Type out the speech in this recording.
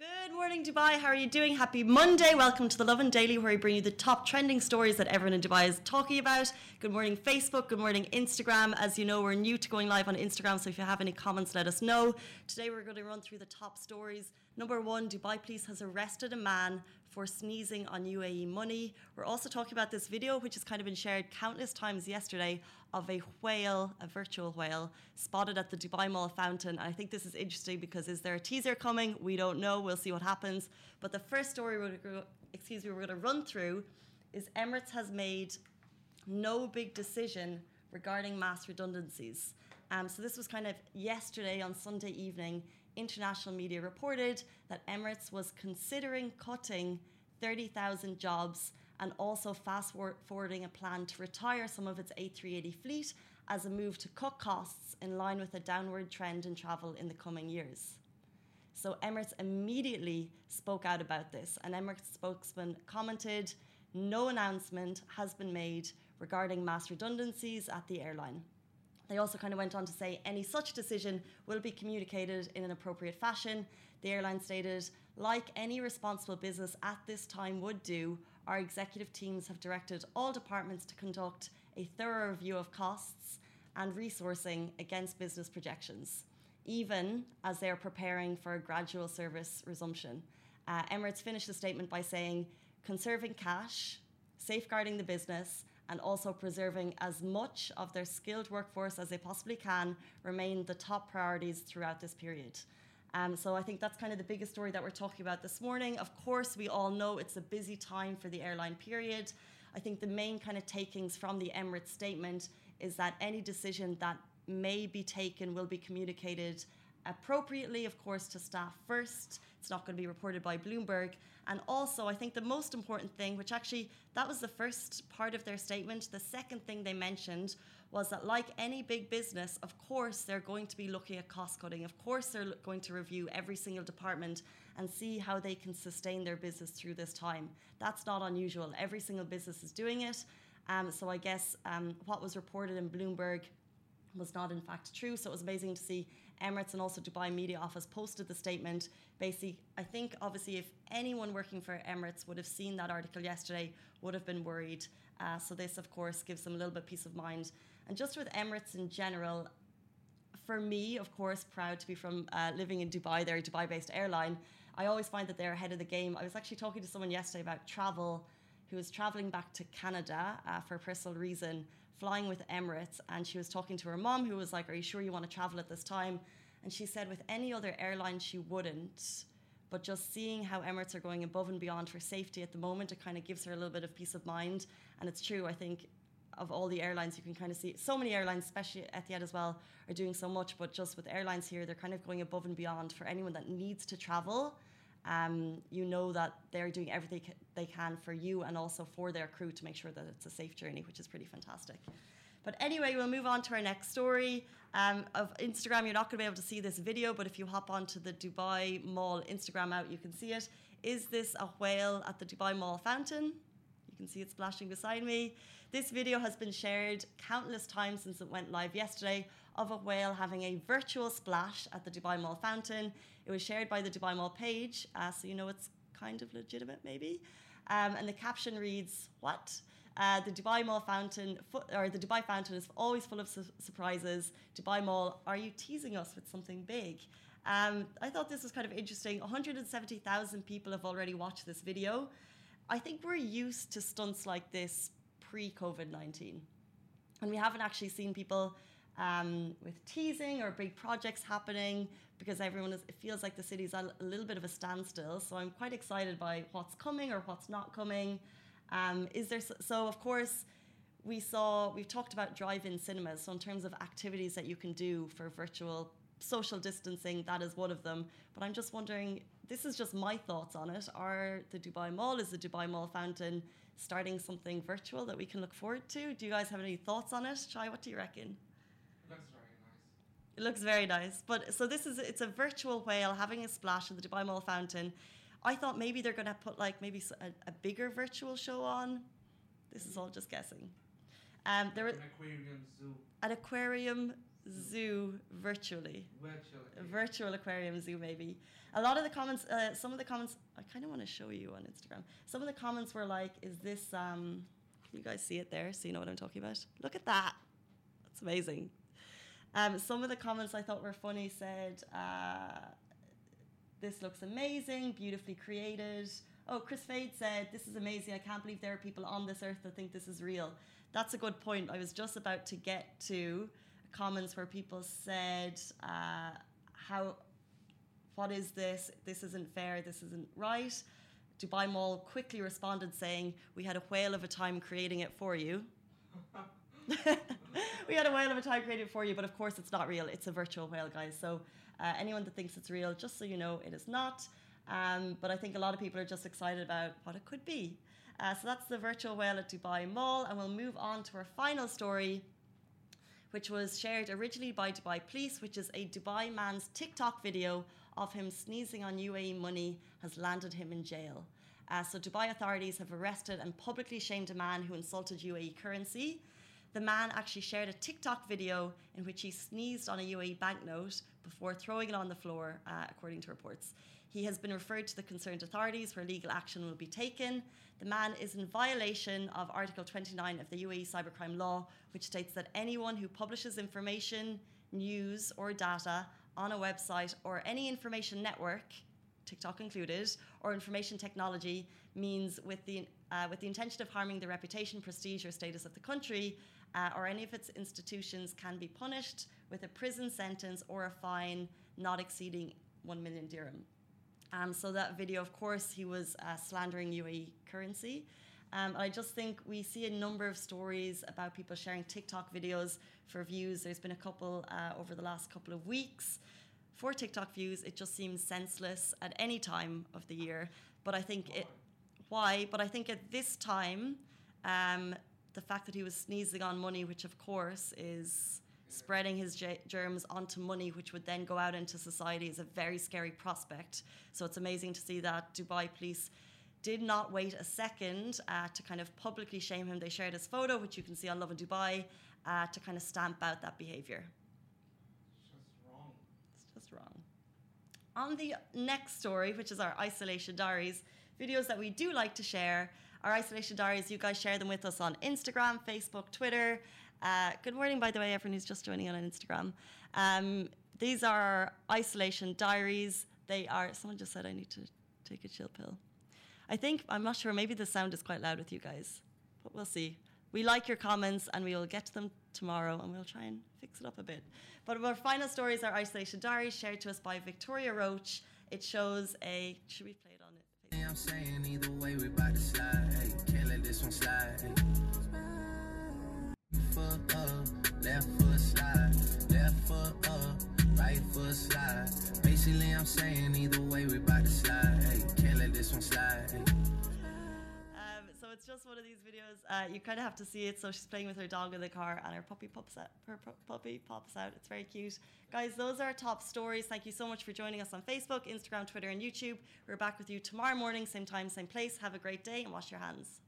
Good morning, Dubai. How are you doing? Happy Monday. Welcome to the Lovin Daily, where we bring you the top trending stories that everyone in Dubai is talking about. Good morning, Facebook. Good morning, Instagram. As you know, we're new to going live on Instagram, so if you have any comments, let us know. Today, we're going to run through the top stories. Number one Dubai police has arrested a man for sneezing on UAE money. We're also talking about this video, which has kind of been shared countless times yesterday, of a whale, a virtual whale, spotted at the Dubai Mall fountain. And I think this is interesting because is there a teaser coming? We don't know. We'll see what happens. But the first story we're going to, excuse me, we're going to run through is Emirates has made no big decision regarding mass redundancies. Um, so this was kind of yesterday on Sunday evening international media reported that Emirates was considering cutting 30,000 jobs and also fast forwarding a plan to retire some of its A380 fleet as a move to cut costs in line with a downward trend in travel in the coming years. So Emirates immediately spoke out about this, and Emirates spokesman commented, "No announcement has been made regarding mass redundancies at the airline." They also kind of went on to say any such decision will be communicated in an appropriate fashion. The airline stated, like any responsible business at this time would do, our executive teams have directed all departments to conduct a thorough review of costs and resourcing against business projections, even as they are preparing for a gradual service resumption. Uh, Emirates finished the statement by saying, conserving cash, safeguarding the business, and also preserving as much of their skilled workforce as they possibly can remain the top priorities throughout this period. Um, so I think that's kind of the biggest story that we're talking about this morning. Of course, we all know it's a busy time for the airline period. I think the main kind of takings from the Emirates statement is that any decision that may be taken will be communicated appropriately, of course, to staff first. It's not going to be reported by Bloomberg. And also, I think the most important thing, which actually that was the first part of their statement, the second thing they mentioned was that, like any big business, of course, they're going to be looking at cost cutting. Of course, they're going to review every single department and see how they can sustain their business through this time. That's not unusual. Every single business is doing it. Um, so I guess um, what was reported in Bloomberg was not in fact true. So it was amazing to see Emirates and also Dubai Media Office posted the statement. Basically, I think obviously if anyone working for Emirates would have seen that article yesterday, would have been worried. Uh, so this, of course, gives them a little bit peace of mind. And just with Emirates in general, for me, of course, proud to be from uh, living in Dubai. They're a Dubai-based airline. I always find that they're ahead of the game. I was actually talking to someone yesterday about travel, who was traveling back to Canada uh, for a personal reason flying with Emirates, and she was talking to her mom, who was like, Are you sure you want to travel at this time? And she said, With any other airline, she wouldn't. But just seeing how Emirates are going above and beyond for safety at the moment, it kind of gives her a little bit of peace of mind. And it's true, I think, of all the airlines, you can kind of see so many airlines, especially Etihad as well, are doing so much. But just with airlines here, they're kind of going above and beyond for anyone that needs to travel. Um, you know that they're doing everything they can for you and also for their crew to make sure that it's a safe journey, which is pretty fantastic. But anyway, we'll move on to our next story. Um, of Instagram, you're not going to be able to see this video, but if you hop onto the Dubai Mall Instagram out, you can see it. Is this a whale at the Dubai Mall fountain? You can see it splashing beside me. This video has been shared countless times since it went live yesterday of a whale having a virtual splash at the Dubai Mall fountain. It was shared by the Dubai Mall page, uh, so you know it's kind of legitimate, maybe. Um, and the caption reads, "What?" Uh, the Dubai Mall fountain, or the Dubai fountain, is always full of su surprises. Dubai Mall, are you teasing us with something big? Um, I thought this was kind of interesting. 170,000 people have already watched this video. I think we're used to stunts like this pre COVID 19. And we haven't actually seen people um, with teasing or big projects happening because everyone is, it feels like the city's a, a little bit of a standstill. So I'm quite excited by what's coming or what's not coming. Um, is there so of course we saw we've talked about drive-in cinemas. So in terms of activities that you can do for virtual social distancing, that is one of them. But I'm just wondering, this is just my thoughts on it. Are the Dubai Mall, is the Dubai Mall Fountain starting something virtual that we can look forward to? Do you guys have any thoughts on it? Shai, what do you reckon? It looks very nice. But so this is it's a virtual whale having a splash in the Dubai Mall fountain. I thought maybe they're going to put like maybe a, a, bigger virtual show on. This is all just guessing. Um, there an aquarium zoo. An aquarium zoo virtually. Virtual. A virtual aquarium zoo maybe a lot of the comments uh, some of the comments i kind of want to show you on instagram some of the comments were like is this um you guys see it there so you know what i'm talking about look at that that's amazing um, some of the comments i thought were funny said uh, this looks amazing beautifully created. Oh chris fade said this is amazing. I can't believe there are people on this earth that think this is real. That's a good point. I was just about to get to comments where people said uh, how what is this? This isn't fair. This isn't right. Dubai mall quickly responded saying we had a whale of a time creating it for you we had a whale of a time creating it for you but of course it's not real it's a virtual whale guys so uh, anyone that thinks it's real just so you know it is not um, but i think a lot of people are just excited about what it could be uh, so that's the virtual whale at dubai mall and we'll move on to our final story which was shared originally by Dubai Police, which is a Dubai man's TikTok video of him sneezing on UAE money has landed him in jail. Uh, so Dubai authorities have arrested and publicly shamed a man who insulted UAE currency. The man actually shared a TikTok video in which he sneezed on a UAE banknote before throwing it on the floor, uh, according to reports. He has been referred to the concerned authorities where legal action will be taken. The man is in violation of Article 29 of the UAE cybercrime law, which states that anyone who publishes information, news, or data on a website or any information network, TikTok included, or information technology means with the uh, with the intention of harming the reputation, prestige, or status of the country, uh, or any of its institutions, can be punished with a prison sentence or a fine not exceeding one million dirham. Um, so that video, of course, he was uh, slandering UAE currency. Um, I just think we see a number of stories about people sharing TikTok videos for views. There's been a couple uh, over the last couple of weeks. For TikTok views, it just seems senseless at any time of the year. But I think it, why? But I think at this time, um, the fact that he was sneezing on money, which of course is spreading his germs onto money, which would then go out into society, is a very scary prospect. So it's amazing to see that Dubai police did not wait a second uh, to kind of publicly shame him. They shared his photo, which you can see on Lovin Dubai, uh, to kind of stamp out that behaviour. It's just wrong. It's just wrong. On the next story, which is our isolation diaries, videos that we do like to share. Our isolation diaries, you guys share them with us on Instagram, Facebook, Twitter. Uh, good morning, by the way, everyone who's just joining on Instagram. Um, these are isolation diaries. They are, someone just said I need to take a chill pill. I think, I'm not sure, maybe the sound is quite loud with you guys, but we'll see. We like your comments and we will get to them tomorrow and we'll try and fix it up a bit. But our final stories are isolation diaries shared to us by Victoria Roach. It shows a, should we play it? I'm saying either way, we about to slide. Hey, can't let this one slide. Hey. Foot up, left foot slide, left foot up, right foot slide. Basically, I'm saying either way, we about to slide. Hey, can't let this one slide. Hey. Just one of these videos. Uh, you kind of have to see it. So she's playing with her dog in the car, and her puppy pops out. Her pu- puppy pops out. It's very cute, guys. Those are our top stories. Thank you so much for joining us on Facebook, Instagram, Twitter, and YouTube. We're back with you tomorrow morning, same time, same place. Have a great day, and wash your hands.